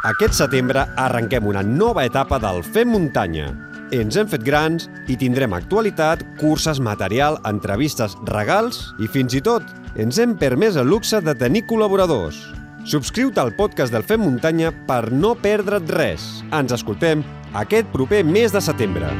Aquest setembre arrenquem una nova etapa del Fem Muntanya. Ens hem fet grans i tindrem actualitat, curses, material, entrevistes, regals i fins i tot ens hem permès el luxe de tenir col·laboradors. Subscriu-te al podcast del Fem Muntanya per no perdre't res. Ens escoltem aquest proper mes de setembre.